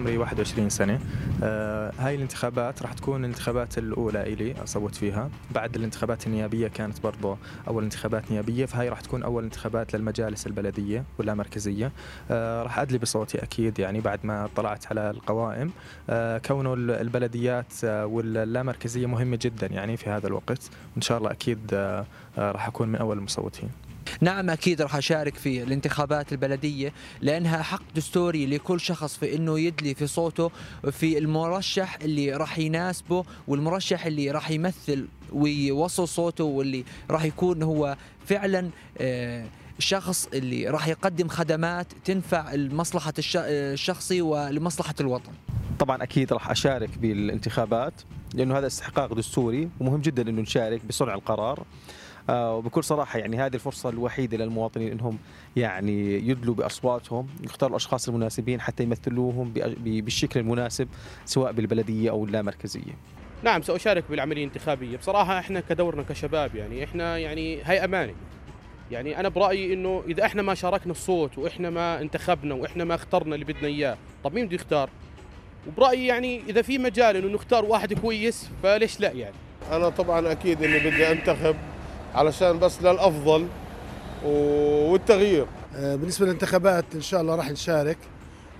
عمري 21 سنة. آه، هاي الانتخابات راح تكون الانتخابات الأولى إلي أصوت فيها. بعد الانتخابات النيابية كانت برضه أول انتخابات نيابية فهاي راح تكون أول انتخابات للمجالس البلدية واللامركزية آه، راح أدلي بصوتي أكيد يعني بعد ما طلعت على القوائم. آه، كونه البلديات واللامركزية مهمة جدا يعني في هذا الوقت. وإن شاء الله أكيد راح أكون من أول المصوتين. نعم أكيد راح أشارك في الانتخابات البلدية لأنها حق دستوري لكل شخص في إنه يدلي في صوته في المرشح اللي راح يناسبه والمرشح اللي راح يمثل ويوصل صوته واللي راح يكون هو فعلا الشخص آه، اللي راح يقدم خدمات تنفع لمصلحة الشخصي ولمصلحة الوطن. طبعا أكيد راح أشارك بالانتخابات لأنه هذا استحقاق دستوري ومهم جدا إنه نشارك بصنع القرار. آه، وبكل صراحة يعني هذه الفرصة الوحيدة للمواطنين إنهم يعني يدلوا بأصواتهم يختاروا الأشخاص المناسبين حتى يمثلوهم بالشكل المناسب سواء بالبلدية أو اللامركزية. نعم سأشارك بالعملية الانتخابية بصراحة إحنا كدورنا كشباب يعني إحنا يعني هي أمانة يعني أنا برأيي إنه إذا إحنا ما شاركنا الصوت وإحنا ما انتخبنا وإحنا ما اخترنا اللي بدنا إياه طب مين بده يختار؟ وبرأيي يعني إذا في مجال إنه نختار واحد كويس فليش لا يعني أنا طبعا أكيد إني بدي أنتخب علشان بس للأفضل والتغيير. آه، بالنسبة للانتخابات إن شاء الله راح نشارك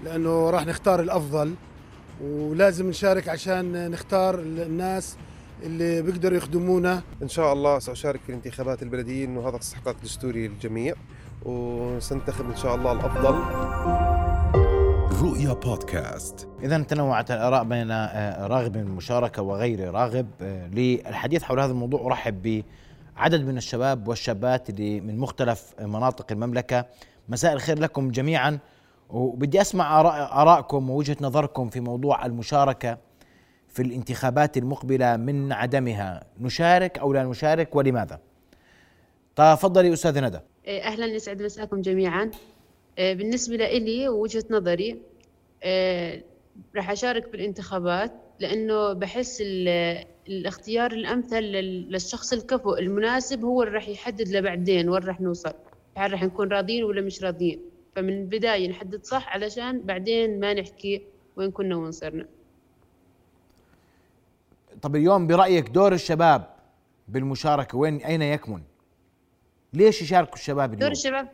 لأنه راح نختار الأفضل ولازم نشارك عشان نختار الناس اللي بيقدروا يخدمونا. إن شاء الله سأشارك في الانتخابات البلديه انه هذا استحقاق دستوري للجميع وسنتخب إن شاء الله الأفضل. رؤيا بودكاست. إذا تنوعت الآراء بين آه، راغب بالمشاركه وغير راغب آه، للحديث حول هذا الموضوع أرحب ب عدد من الشباب والشابات اللي من مختلف مناطق المملكة. مساء الخير لكم جميعا وبدي أسمع آرائكم ووجهة نظركم في موضوع المشاركة في الانتخابات المقبلة من عدمها. نشارك أو لا نشارك ولماذا؟ تفضلي استاذه ندى. إيه، أهلا يسعد مساكم جميعا. إيه، بالنسبة لي ووجهه نظري إيه، راح أشارك بالانتخابات. لأنه بحس الاختيار الأمثل للشخص الكفؤ المناسب هو اللي راح يحدد لبعدين وين راح نوصل. هل راح نكون راضيين ولا مش راضيين. فمن البداية نحدد صح علشان بعدين ما نحكي وين كنا وين صرنا. طب اليوم برأيك دور الشباب بالمشاركة وين أين يكمن؟ ليش يشاركوا الشباب اليوم؟ دور الشباب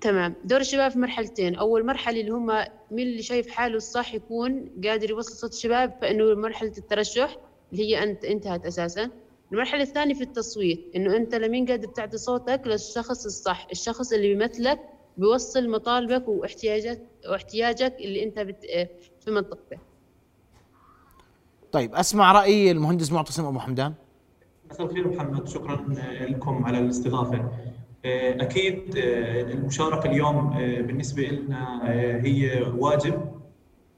تمام. دور الشباب في مرحلتين. أول مرحلة اللي هم مين اللي شايف حاله الصح يكون قادر يوصل صوت الشباب فإنه مرحلة الترشح اللي هي أنت انتهت أساسا. المرحلة الثانية في التصويت إنه أنت لمين قادر تعطي صوتك للشخص الصح؟ الشخص اللي بيمثلك بيوصل مطالبك واحتياجك واحتياجك اللي أنت بت... في منطقتك. طيب أسمع رأي المهندس معتصم أبو حمدان. مساء الخير محمد. شكرا لكم على الاستضافة. أكيد المشاركة اليوم بالنسبة لنا هي واجب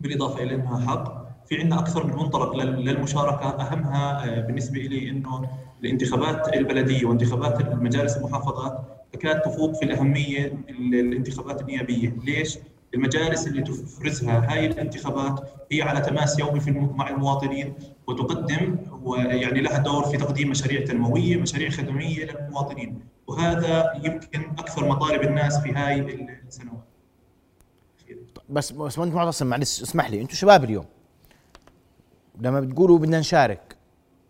بالإضافة إلى انها حق. في عندنا أكثر من منطلق للمشاركة. أهمها آه، بالنسبة لي إنه الانتخابات البلدية وانتخابات المجالس المحافظات تكاد تفوق في الأهمية الانتخابات النيابية، ليش؟ المجالس اللي تفرزها هاي الانتخابات هي على تماس يومي في مع المواطنين وتقدم ويعني لها دور في تقديم مشاريع تنموية، مشاريع خدمية للمواطنين، وهذا يمكن أكثر مطالب الناس في هاي السنوات. بس بس معتصم معلش اسمح لي أنتم شباب اليوم لما بتقولوا بدنا نشارك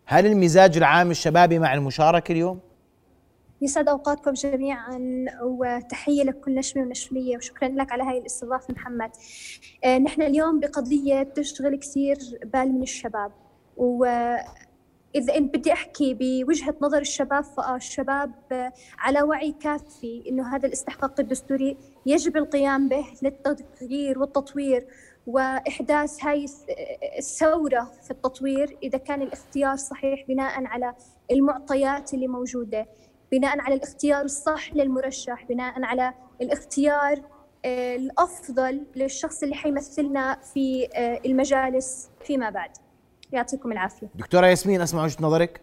هل المزاج العام الشبابي مع المشاركة اليوم؟ يسعد أوقاتكم جميعا وتحية لكل نشمة ونشمية وشكرا لك على هاي الاستضافة محمد آه نحن اليوم بقضية بتشغل كثير بال من الشباب وإذا إن بدي أحكي بوجهة نظر الشباب فالشباب على وعي كافي إنه هذا الاستحقاق الدستوري يجب القيام به للتغيير والتطوير وإحداث هاي الثورة في التطوير إذا كان الاختيار صحيح بناء على المعطيات اللي موجودة بناء على الاختيار الصح للمرشح بناء على الاختيار آه، الأفضل للشخص اللي حيمثلنا في آه، المجالس فيما بعد. يعطيكم العافية. دكتورة ياسمين أسمع وجهة نظرك.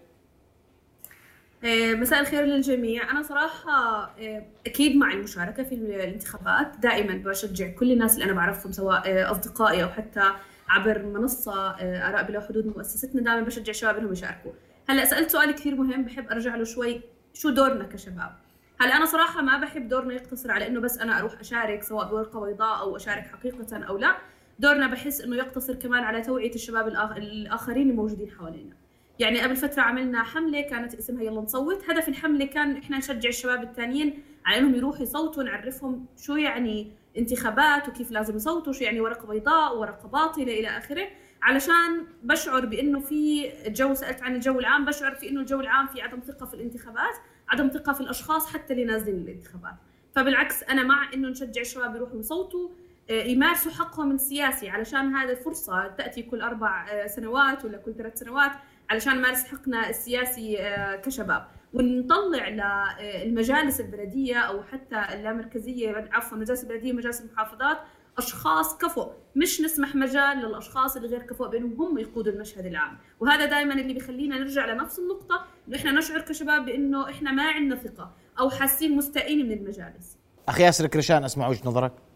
آه، مساء الخير للجميع. أنا صراحة آه، أكيد مع المشاركة في الانتخابات دائما بشجع كل الناس اللي أنا بعرفهم سواء آه، أصدقائي أو حتى عبر منصة آراء بلا حدود مؤسستنا دائما بشجع الشباب إنهم يشاركوا. هلا سألت سؤال كثير مهم بحب أرجع له شوي. شو دورنا كشباب؟ هلا أنا صراحة ما بحب دورنا يقتصر على إنه بس أنا أروح أشارك سواء بورقة بيضاء أو أشارك حقيقة أو لا. دورنا بحس إنه يقتصر كمان على توعية الشباب الآخرين الموجودين حوالينا. يعني قبل فترة عملنا حملة كانت اسمها يلا نصوت. هدف الحملة كان إحنا نشجع الشباب الثانيين على إنهم يروحوا يصوتوا نعرفهم شو يعني انتخابات وكيف لازم يصوتوا شو يعني ورقة بيضاء ورقة باطلة إلى آخره. علشان بشعر بإنه في جو سألت عن الجو العام بشعر في إنه الجو العام في عدم ثقة في الانتخابات عدم ثقة في الأشخاص حتى اللي نازلين الانتخابات. فبالعكس أنا مع إنه نشجع الشباب يروحوا يصوتوا. يمارسوا حقهم السياسي علشان هذه الفرصة تأتي كل أربع آه، سنوات ولا كل ثلاث سنوات علشان نمارس حقنا السياسي آه، كشباب. ونطلع للمجالس البلدية أو حتى اللامركزية عفوا مجالس البلدية ومجالس المحافظات أشخاص كفؤ مش نسمح مجال للأشخاص اللي غير كفؤ بأنهم هم يقودوا المشهد العام. وهذا دائما اللي بيخلينا نرجع لنفس النقطة إنه إحنا نشعر كشباب بأنه إحنا ما عندنا ثقة أو حاسين مستائين من المجالس. أخي ياسر كريشان أسمع وجهة نظرك.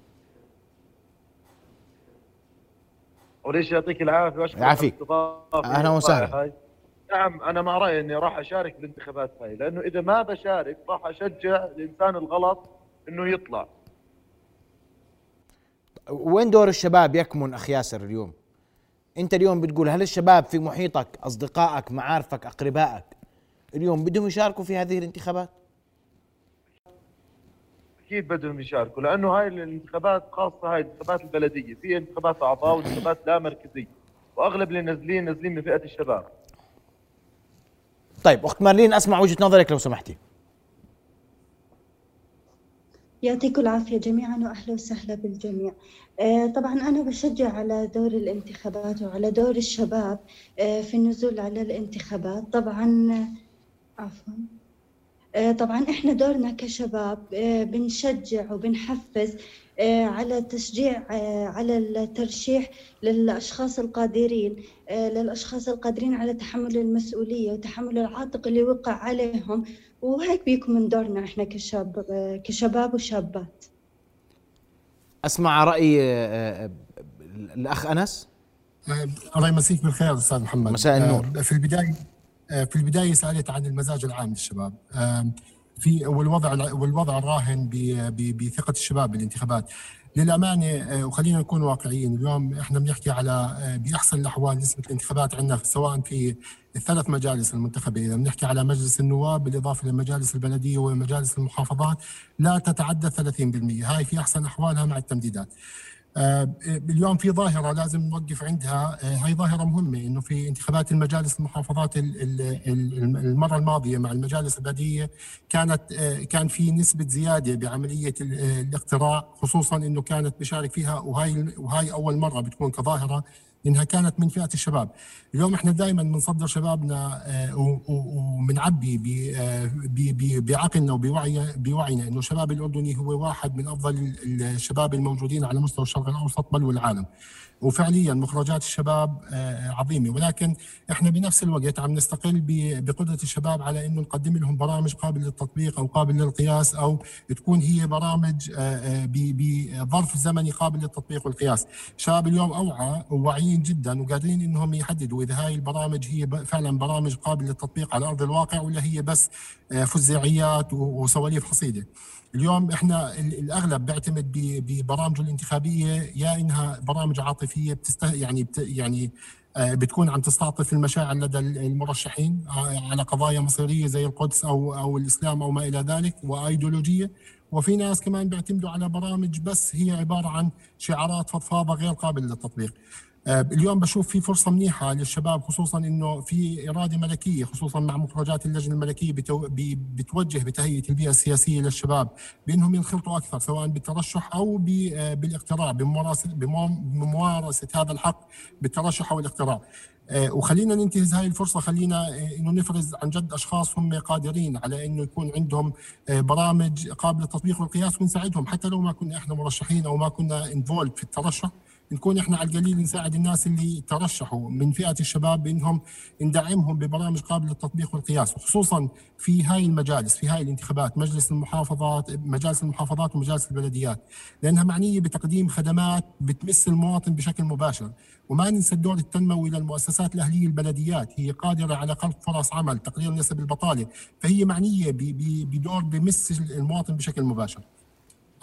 وليش يعطيك العافية وأشكرك يعافيك. أهلا وسهلا. نعم أنا مع رأيي إني راح أشارك بالانتخابات هاي لأنه إذا ما بشارك راح أشجع الإنسان الغلط إنه يطلع. وين دور الشباب يكمن أخ ياسر اليوم؟ أنت اليوم بتقول هل الشباب في محيطك أصدقائك معارفك أقربائك اليوم بدهم يشاركوا في هذه الانتخابات؟ أكيد بدهم يشاركوا؟ لأنه هاي الانتخابات خاصة هاي الانتخابات البلدية. في انتخابات أعضاء وانتخابات لا مركزية. وأغلب اللي نازلين نازلين من فئة الشباب. طيب أخت مارلين أسمع وجهة نظرك لو سمحتي. يعطيكم العافية جميعا وأهلا وسهلا بالجميع. آه، طبعا أنا بشجع على دور الانتخابات وعلى دور الشباب آه، في النزول على الانتخابات. طبعا عفوا. طبعا إحنا دورنا كشباب بنشجع وبنحفز على تشجيع على الترشيح للأشخاص القادرين للأشخاص القادرين على تحمل المسؤولية وتحمل العاتق اللي وقع عليهم. وهيك بيكون من دورنا إحنا كشاب كشباب وشابات. أسمع رأي آه، آه، الأخ أنس؟ آه، الله يمسيك بالخير أستاذ محمد. مساء النور. في البداية في البداية سألت عن المزاج العام للشباب. في والوضع والوضع الراهن بثقة الشباب بالانتخابات. للأمانة آه، وخلينا نكون واقعيين اليوم إحنا بنحكي على آه، بأحسن الأحوال نسبة الانتخابات عندنا سواء في الثلاث مجالس المنتخبة. إذا بنحكي على مجلس النواب بالإضافة لمجالس البلدية ومجالس المحافظات لا تتعدى 30% هاي في أحسن أحوالها مع التمديدات. آه، اليوم في ظاهرة لازم نوقف عندها. آه، هاي ظاهرة مهمة إنه في انتخابات المجالس المحافظات المرة الماضية مع المجالس البلديه كانت آه، كان في نسبة زيادة بعملية الاقتراع خصوصا إنه كانت بشارك فيها وهاي وهاي أول مرة بتكون كظاهرة. انها كانت من فئة الشباب. اليوم إحنا دائما بنصدر شبابنا آه، وبنعبي آه، بعقلنا وبوعي بوعينا إنه الشباب الأردني هو واحد من أفضل الشباب الموجودين على مستوى الشرق الأوسط بل والعالم. وفعليا مخرجات الشباب آه، عظيمة. ولكن إحنا بنفس الوقت عم نستقل بقدرة الشباب على إنه نقدم لهم برامج قابلة للتطبيق أو قابلة للقياس أو تكون هي برامج بظرف زمني قابل للتطبيق والقياس، الشباب اليوم أوعى وواعيين جدا وقادرين إنهم يحددوا إذا هاي البرامج هي فعلا برامج قابلة للتطبيق على أرض الواقع ولا هي بس فزاعيات وسواليف حصيدة. اليوم إحنا الأغلب بيعتمد ببرامجه الانتخابية يا إنها برامج عاطفية بتست يعني بت يعني آه، بتكون عم تستعطف المشاعر لدى المرشحين آه، على قضايا مصيرية زي القدس أو أو الإسلام أو ما إلى ذلك وأيديولوجية وفي ناس كمان بيعتمدوا على برامج بس هي عبارة عن شعارات فضفاضة غير قابلة للتطبيق آه، اليوم بشوف في فرصة منيحة للشباب خصوصا إنه في إرادة ملكية خصوصا مع مخرجات اللجنة الملكية بتو بتوجه بتهيئة البيئة السياسية للشباب بأنهم ينخرطوا أكثر سواء بالترشح أو آه، بالاقتراع بممارسه بممارسة هذا الحق بالترشح أو الاقتراع. آه، وخلينا ننتهز هاي الفرصة خلينا إنه نفرز عن جد أشخاص هم قادرين على إنه يكون عندهم برامج قابلة للتطبيق والقياس ونساعدهم حتى لو ما كنا إحنا مرشحين أو ما كنا انفولد في الترشح نكون إحنا على القليل نساعد الناس اللي ترشحوا من فئة الشباب بانهم ندعمهم ببرامج قابلة للتطبيق والقياس وخصوصا في هاي المجالس في هاي الانتخابات مجلس المحافظات مجالس المحافظات ومجالس البلديات لأنها معنية بتقديم خدمات بتمس المواطن بشكل مباشر. وما ننسى الدور التنموي للمؤسسات الأهلية البلديات هي قادرة على خلق فرص عمل تقليل نسب البطالة فهي معنية بدور بمس المواطن بشكل مباشر.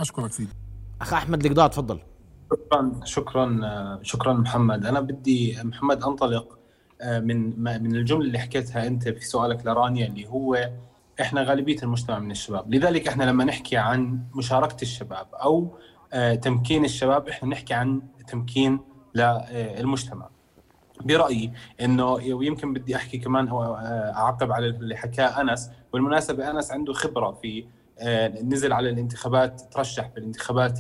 أشكرك سيدي أخ أحمد القضاء تفضل. شكرا شكرا شكرا محمد. أنا بدي محمد أنطلق آه، من من الجملة اللي حكيتها أنت في سؤالك لرانيا اللي هو إحنا غالبية المجتمع من الشباب. لذلك إحنا لما نحكي عن مشاركة الشباب أو آه، تمكين الشباب إحنا نحكي عن تمكين للمجتمع. برأيي إنه ويمكن بدي أحكي كمان آه، أعقب على اللي حكاه أنس. بالمناسبة أنس عنده خبرة في نزل على الانتخابات ترشح بالانتخابات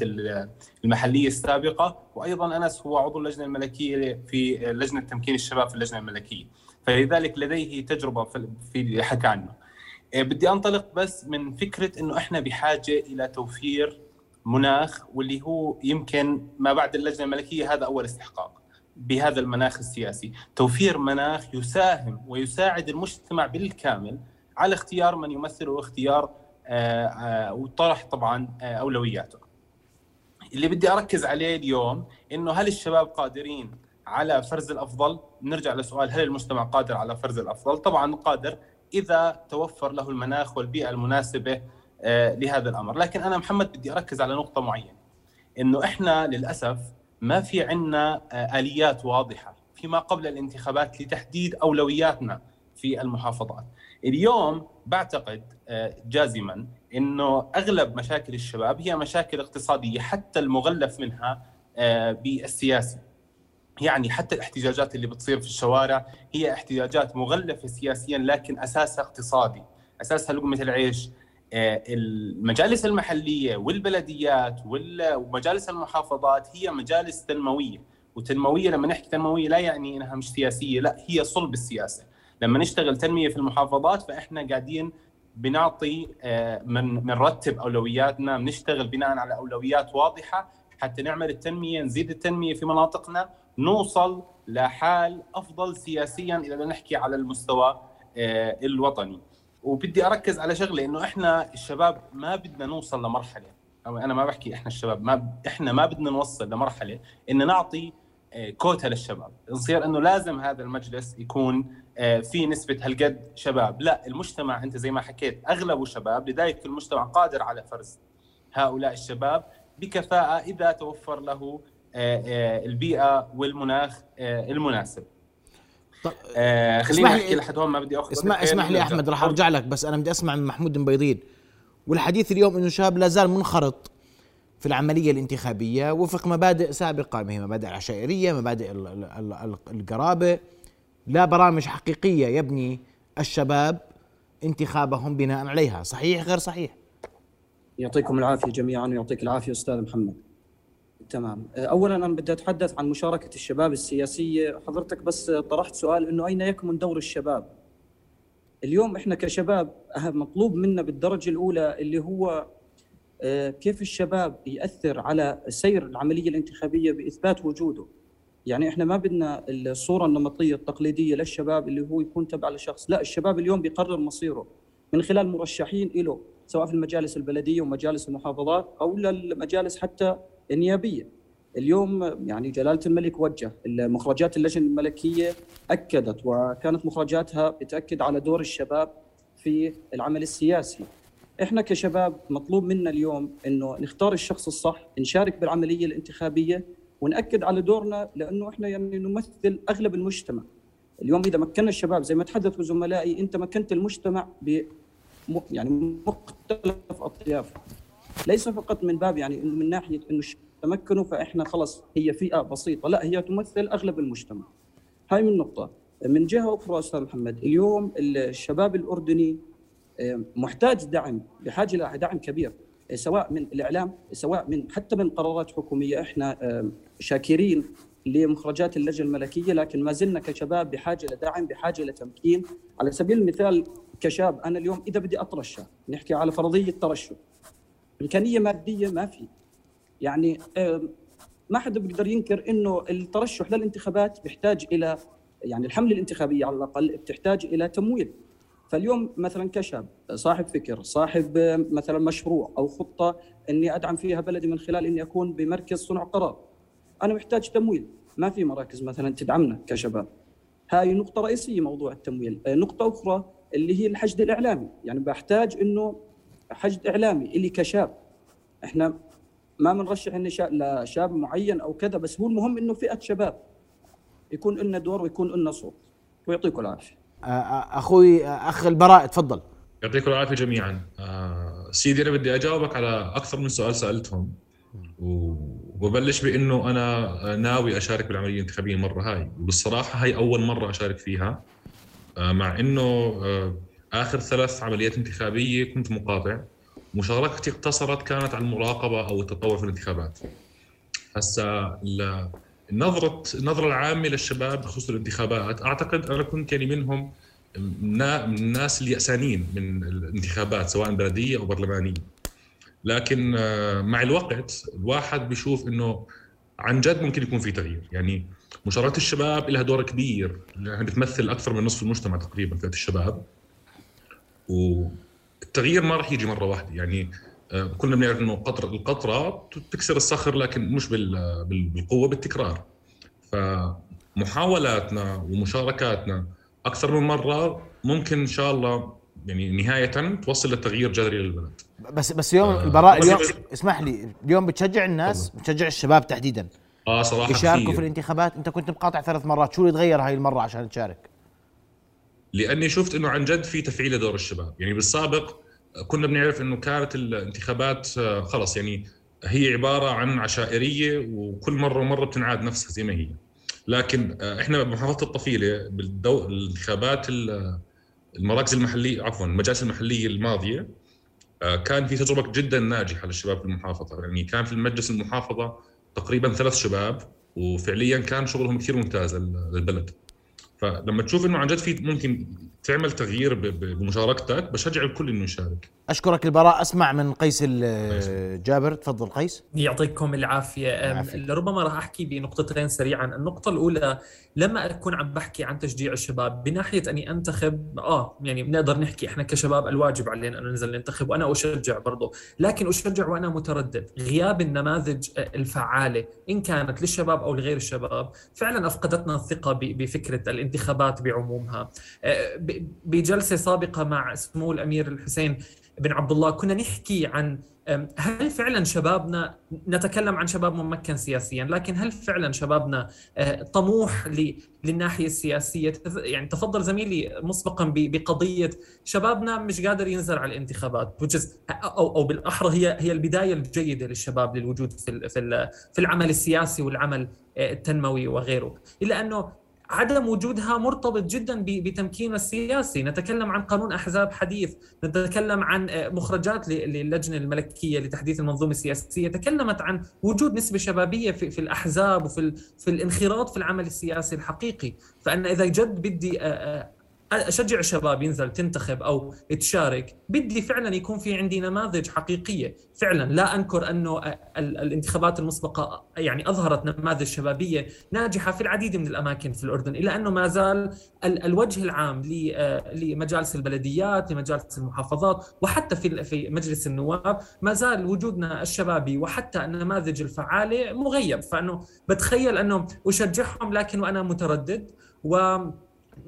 المحلية السابقة. وأيضا أنس هو عضو اللجنة الملكية في لجنة تمكين الشباب في اللجنة الملكية. فلذلك لديه تجربة في حكى عنه. آه، بدي أنطلق بس من فكرة إنه إحنا بحاجة إلى توفير مناخ واللي هو يمكن ما بعد اللجنة الملكية هذا أول استحقاق بهذا المناخ السياسي. توفير مناخ يساهم ويساعد المجتمع بالكامل على اختيار من يمثله واختيار آه، آه، وطرح طبعا آه، أولوياته. اللي بدي أركز عليه اليوم إنه هل الشباب قادرين على فرز الأفضل؟ نرجع لسؤال هل المجتمع قادر على فرز الأفضل؟ طبعا قادر إذا توفر له المناخ والبيئة المناسبة لهذا الأمر. لكن أنا محمد بدي أركز على نقطة معينة إنه إحنا للأسف ما في عندنا آليات واضحة فيما قبل الانتخابات لتحديد أولوياتنا في المحافظات. اليوم بعتقد آه، جازما إنه أغلب مشاكل الشباب هي مشاكل اقتصادية حتى المغلف منها آه، بالسياسي. يعني حتى الاحتجاجات اللي بتصير في الشوارع هي احتجاجات مغلفة سياسيا لكن أساسها اقتصادي. أساسها لقمة العيش. آه، المجالس المحلية والبلديات ومجالس المحافظات هي مجالس تنموية. وتنموية لما نحكي تنموية لا يعني إنها مش سياسية لا هي صلب السياسة. لما نشتغل تنمية في المحافظات فإحنا قاعدين بنعطي آه، من بنرتب أولوياتنا بنشتغل بناء على أولويات واضحة حتى نعمل التنمية نزيد التنمية في مناطقنا نوصل لحال أفضل سياسيا اذا نحكي على المستوى آه، الوطني. وبدي أركز على شغلة إنه إحنا الشباب ما بدنا نوصل لمرحلة أو أنا ما بحكي إحنا الشباب ما إحنا ما بدنا نوصل لمرحلة إن نعطي كوتا للشباب. نصير إنه لازم هذا المجلس يكون آه، في نسبة هالقد شباب. لا المجتمع أنت زي ما حكيت أغلبه شباب لذلك المجتمع قادر على فرز هؤلاء الشباب بكفاءة إذا توفر له آه، البيئة والمناخ المناسب. طيب خليني أحكي لحد هون ما بدي أخذ اسمع اسمح لي أحمد راح أرجع لك بس أنا بدي أسمع من محمود بيضين والحديث اليوم إنه الشباب لا زال منخرط. في العملية الانتخابية وفق مبادئ سابقة هي مبادئ العشائرية مبادئ القرابة. لا برامج حقيقية يبني الشباب انتخابهم بناء عليها. صحيح غير صحيح؟ يعطيكم العافية جميعا ويعطيك العافية أستاذ محمد. تمام. أولا أنا بدي أتحدث عن مشاركة الشباب السياسية. حضرتك بس طرحت سؤال أنه أين يكمن دور الشباب؟ اليوم إحنا كشباب مطلوب منا بالدرجة الأولى اللي هو كيف الشباب يأثر على سير العملية الانتخابية بإثبات وجوده؟ يعني إحنا ما بدنا الصورة النمطية التقليدية للشباب اللي هو يكون تبع لشخص لا الشباب اليوم بيقرر مصيره من خلال مرشحين له سواء في المجالس البلدية ومجالس المحافظات أو للمجالس حتى النيابية. اليوم يعني جلالة الملك وجه مخرجات اللجنة الملكية أكدت وكانت مخرجاتها بتأكد على دور الشباب في العمل السياسي. إحنا كشباب مطلوب منا اليوم إنه نختار الشخص الصح نشارك بالعملية الانتخابية ونأكد على دورنا لأنه إحنا يعني نمثل أغلب المجتمع. اليوم إذا مكنا الشباب زي ما تحدثوا زملائي أنت مكنت المجتمع ب يعني مختلف أطيافه. ليس فقط من باب يعني إنه من ناحية إنه تمكنوا فإحنا خلص هي فئة بسيطة لا هي تمثل أغلب المجتمع. هاي من نقطة. من جهة أخرى أستاذ محمد اليوم الشباب الأردني محتاج دعم بحاجه إلى دعم كبير سواء من الإعلام سواء من حتى من قرارات حكومية. إحنا شاكرين لمخرجات اللجنة الملكية لكن ما زلنا كشباب بحاجة لدعم بحاجة لتمكين على سبيل المثال كشاب أنا اليوم إذا بدي اترشح نحكي على فرضية ترشح إمكانية مادية ما في. يعني ما حدا بيقدر ينكر إنه الترشح للانتخابات بيحتاج إلى يعني الحملة الانتخابية على الأقل بتحتاج إلى تمويل. فاليوم مثلا كشاب صاحب فكر صاحب مثلا مشروع أو خطة إني أدعم فيها بلدي من خلال إني أكون بمركز صنع قرار. أنا محتاج تمويل. ما في مراكز مثلا تدعمنا كشباب. هاي نقطة رئيسية موضوع التمويل. نقطة أخرى اللي هي الحشد الإعلامي. يعني بحتاج أنه حشد إعلامي اللي كشاب. إحنا ما بنرشح شا- لشاب معين أو كذا بس هو المهم إنه فئة شباب. يكون لنا دور ويكون لنا صوت. ويعطيكم العافية. آه، آه، أخوي أخ البراء تفضل. يعطيكم العافية جميعا. آه سيدي أنا بدي أجاوبك على أكثر من سؤال سألتهم. وببلش بإنه أنا ناوي أشارك بالعملية الانتخابية المرة هاي. وبالصراحة هاي أول مرة أشارك فيها. آه مع إنه آه آخر ثلاث عمليات انتخابية كنت مقاطع. مشاركتي اقتصرت كانت على المراقبة أو التطوع في الانتخابات. هسا ال- النظرة النظرة العامة للشباب بخصوص الانتخابات أعتقد أنا كنت يعني منهم من الناس اليأسانين من الانتخابات سواء بلدية أو برلمانية. لكن آه، مع الوقت الواحد بيشوف إنه عن جد ممكن يكون في تغيير. يعني مشاركة الشباب لها دور كبير. لأنها بتمثل أكثر من نصف المجتمع تقريبا فئة الشباب. والتغيير ما راح يجي مرة واحدة. يعني كلنا بنعرف إنه قطرة القطرة تكسر الصخر لكن مش بال- بال- بالقوة بالتكرار. فمحاولاتنا ومشاركاتنا أكثر من مرة ممكن إن شاء الله يعني نهاية توصل لتغيير جذري للبلد. بس بس اليوم آه، البراء اليوم اسمح لي اليوم بتشجع الناس؟ بتشجع الشباب تحديدا؟ آه صراحة يشاركوا كثير. في الانتخابات؟ أنت كنت مقاطع ثلاث مرات شو اللي تغير هاي المرة عشان تشارك؟ لأني شفت إنه عن جد في تفعيل لدور الشباب. يعني بالسابق كنا بنعرف إنه كانت الانتخابات آه، خلص يعني هي عبارة عن عشائرية وكل مرة ومرة بتنعاد نفسها زي ما هي. لكن آه، إحنا بمحافظة الطفيلة بالدو... الانتخابات ال- المراكز المحلية عفوا المجالس المحلية الماضية آه، كان في تجربة جدا ناجحة للشباب في المحافظة. يعني كان في المجلس المحافظة تقريبا ثلاث شباب وفعليا كان شغلهم كثير ممتاز لل- للبلد. فلما تشوف إنه عن جد في ممكن تعمل تغيير بمشاركتك بشجع الكل إنه يشارك. أشكرك البراء. أسمع من قيس ال- جابر. تفضل قيس. يعطيكم العافية. أم، ربما راح أحكي بنقطتين سريعا. النقطة الأولى لما أكون عم بحكي عن تشجيع الشباب بناحية أني أنتخب آه يعني بنقدر نحكي إحنا كشباب الواجب علينا أن ننزل ننتخب وأنا أشجع برضه لكن أشجع وأنا متردد. غياب النماذج الفعالة إن كانت للشباب أو لغير الشباب فعلا أفقدتنا الثقة ب- بفكرة الانتخابات بعمومها. آه، ب- بجلسة سابقة مع سمو الأمير الحسين بن عبد الله كنا نحكي عن هل فعلا شبابنا نتكلم عن شباب ممكن سياسيا لكن هل فعلا شبابنا آه، طموح للناحية السياسية؟ يعني تفضل زميلي مسبقا بقضية شبابنا مش قادر ينزل على الانتخابات أو أو بالأحرى هي هي البداية الجيدة للشباب للوجود في في العمل السياسي والعمل آه، التنموي وغيره. إلا أنه عدم وجودها مرتبط جدا ب- بتمكين السياسي. نتكلم عن قانون أحزاب حديث نتكلم عن آه، مخرجات ل- للجنة الملكية لتحديث المنظومة السياسية. تكلمت عن وجود نسبة شبابية في, الأحزاب وفي في الانخراط في العمل السياسي الحقيقي. فأنا إذا جد بدي آه، آه، أشجع الشباب ينزل تنتخب أو تشارك. بدي فعلا يكون في عندي نماذج حقيقية. فعلا لا أنكر أنه ال- الانتخابات المسبقة يعني أظهرت نماذج شبابية ناجحة في العديد من الأماكن في الأردن إلا أنه ما زال ال- الوجه العام لمجالس البلديات لمجالس المحافظات وحتى في في مجلس النواب ما زال وجودنا الشبابي وحتى النماذج الفعالة مغيب. فأنه بتخيل أنه أشجعهم لكن وأنا متردد. و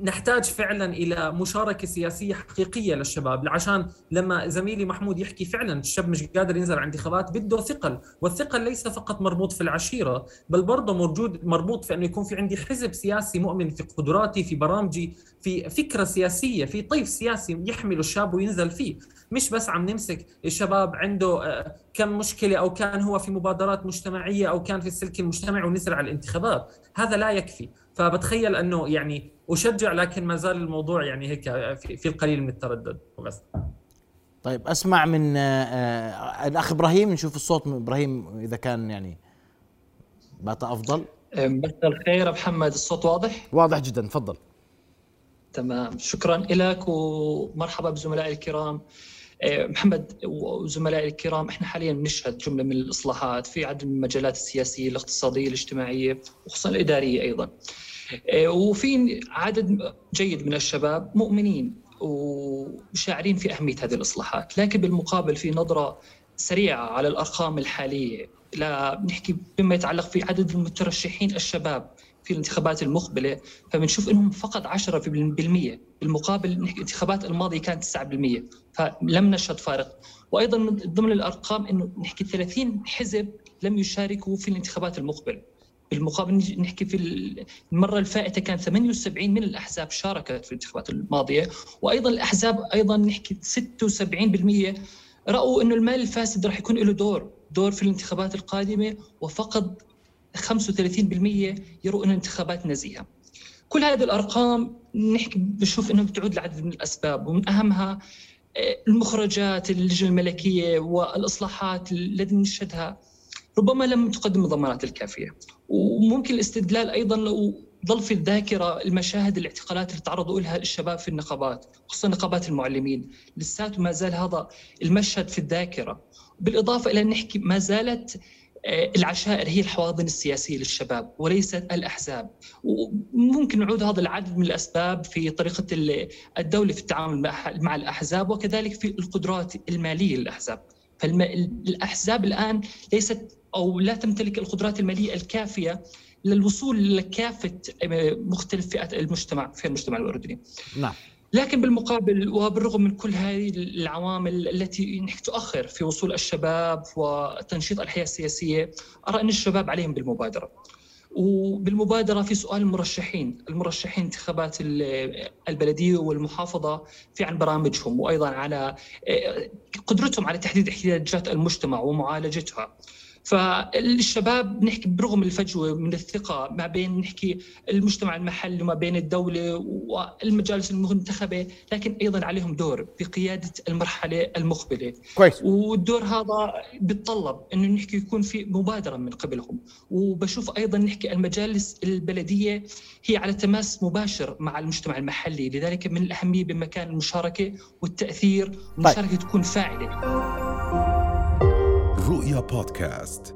نحتاج فعلا إلى مشاركة سياسية حقيقية للشباب عشان لما زميلي محمود يحكي فعلا الشاب مش قادر ينزل على انتخابات بده ثقل والثقل ليس فقط مربوط في العشيرة بل برضه موجود مربوط في إنه يكون في عندي حزب سياسي مؤمن في قدراتي في برامجي في فكرة سياسية في طيف سياسي يحمل الشاب وينزل فيه. مش بس عم نمسك الشباب عنده آه، كم مشكلة أو كان هو في مبادرات مجتمعية أو كان في السلك المجتمعي ونزل على الانتخابات. هذا لا يكفي. فبتخيل إنه يعني أشجع لكن ما زال الموضوع يعني هيك في في القليل من التردد وبس. طيب أسمع من آه، آه، الأخ إبراهيم نشوف الصوت من إبراهيم إذا كان يعني بات أفضل. مساء الخير محمد الصوت واضح؟ واضح جدا تفضل. تمام شكرا لك ومرحبا بزملائي الكرام. آه، محمد وزملائي الكرام إحنا حاليا بنشهد جملة من الإصلاحات في عدد من المجالات السياسية الاقتصادية الاجتماعية وخصوصا الإدارية أيضا. وفي عدد جيد من الشباب مؤمنين وشاعرين في أهمية هذه الإصلاحات. لكن بالمقابل في نظرة سريعة على الأرقام الحالية لا بنحكي بما يتعلق في عدد المترشحين الشباب في الانتخابات المقبلة فبنشوف إنهم فقط 10% بالمقابل نحكي الانتخابات الماضية كانت 9% فلم نشهد فارق. وأيضا من ضمن الأرقام إنه نحكي 30 حزب لم يشاركوا في الانتخابات المقبلة. بالمقابل نحكي في المرة الفائتة كان 78 من الأحزاب شاركت في الانتخابات الماضية وأيضا الأحزاب أيضا نحكي 76% رأوا إنه المال الفاسد راح يكون له دور دور في الانتخابات القادمة وفقط 35% يروا انها انتخابات نزيهة. كل هذه الأرقام نحكي بشوف انه بتعود لعدد من الأسباب ومن أهمها آه، المخرجات اللجنة الملكية والإصلاحات التي نشهدها. ربما لم تقدم الضمانات الكافية. وممكن الاستدلال أيضا لو ظل في الذاكرة المشاهد الاعتقالات اللي تعرضوا لها الشباب في النقابات خصوصا نقابات المعلمين. لساته ما زال هذا المشهد في الذاكرة. بالإضافة إلى نحكي ما زالت آه، العشائر هي الحواضن السياسية للشباب وليست الأحزاب. وممكن نعود هذا العدد من الأسباب في طريقة الدولة في التعامل مع الأحزاب وكذلك في القدرات المالية للأحزاب. فالاحزاب الآن ليست أو لا تمتلك القدرات المالية الكافية للوصول لكافه آه، مختلف فئات المجتمع في المجتمع الأردني. نعم. لكن بالمقابل وبالرغم من كل هذه العوامل التي تؤخر في وصول الشباب وتنشيط الحياة السياسية، أرى أن الشباب عليهم بالمبادرة. وبالمبادرة في سؤال المرشحين المرشحين انتخابات البلدية والمحافظة في عن برامجهم وأيضا على آه، قدرتهم على تحديد احتياجات المجتمع ومعالجتها فالشباب نحكي برغم الفجوة من الثقة ما بين نحكي المجتمع المحلي وما بين الدولة والمجالس المنتخبة لكن أيضا عليهم دور بقيادة المرحلة المقبلة. كويس. والدور هذا بيتطلب إنه نحكي يكون في مبادرة من قبلهم. وبشوف أيضا نحكي المجالس البلدية هي على تماس مباشر مع المجتمع المحلي. لذلك من الأهمية بمكان المشاركة والتأثير المشاركه طيب. تكون فاعلة. رؤيا بودكاست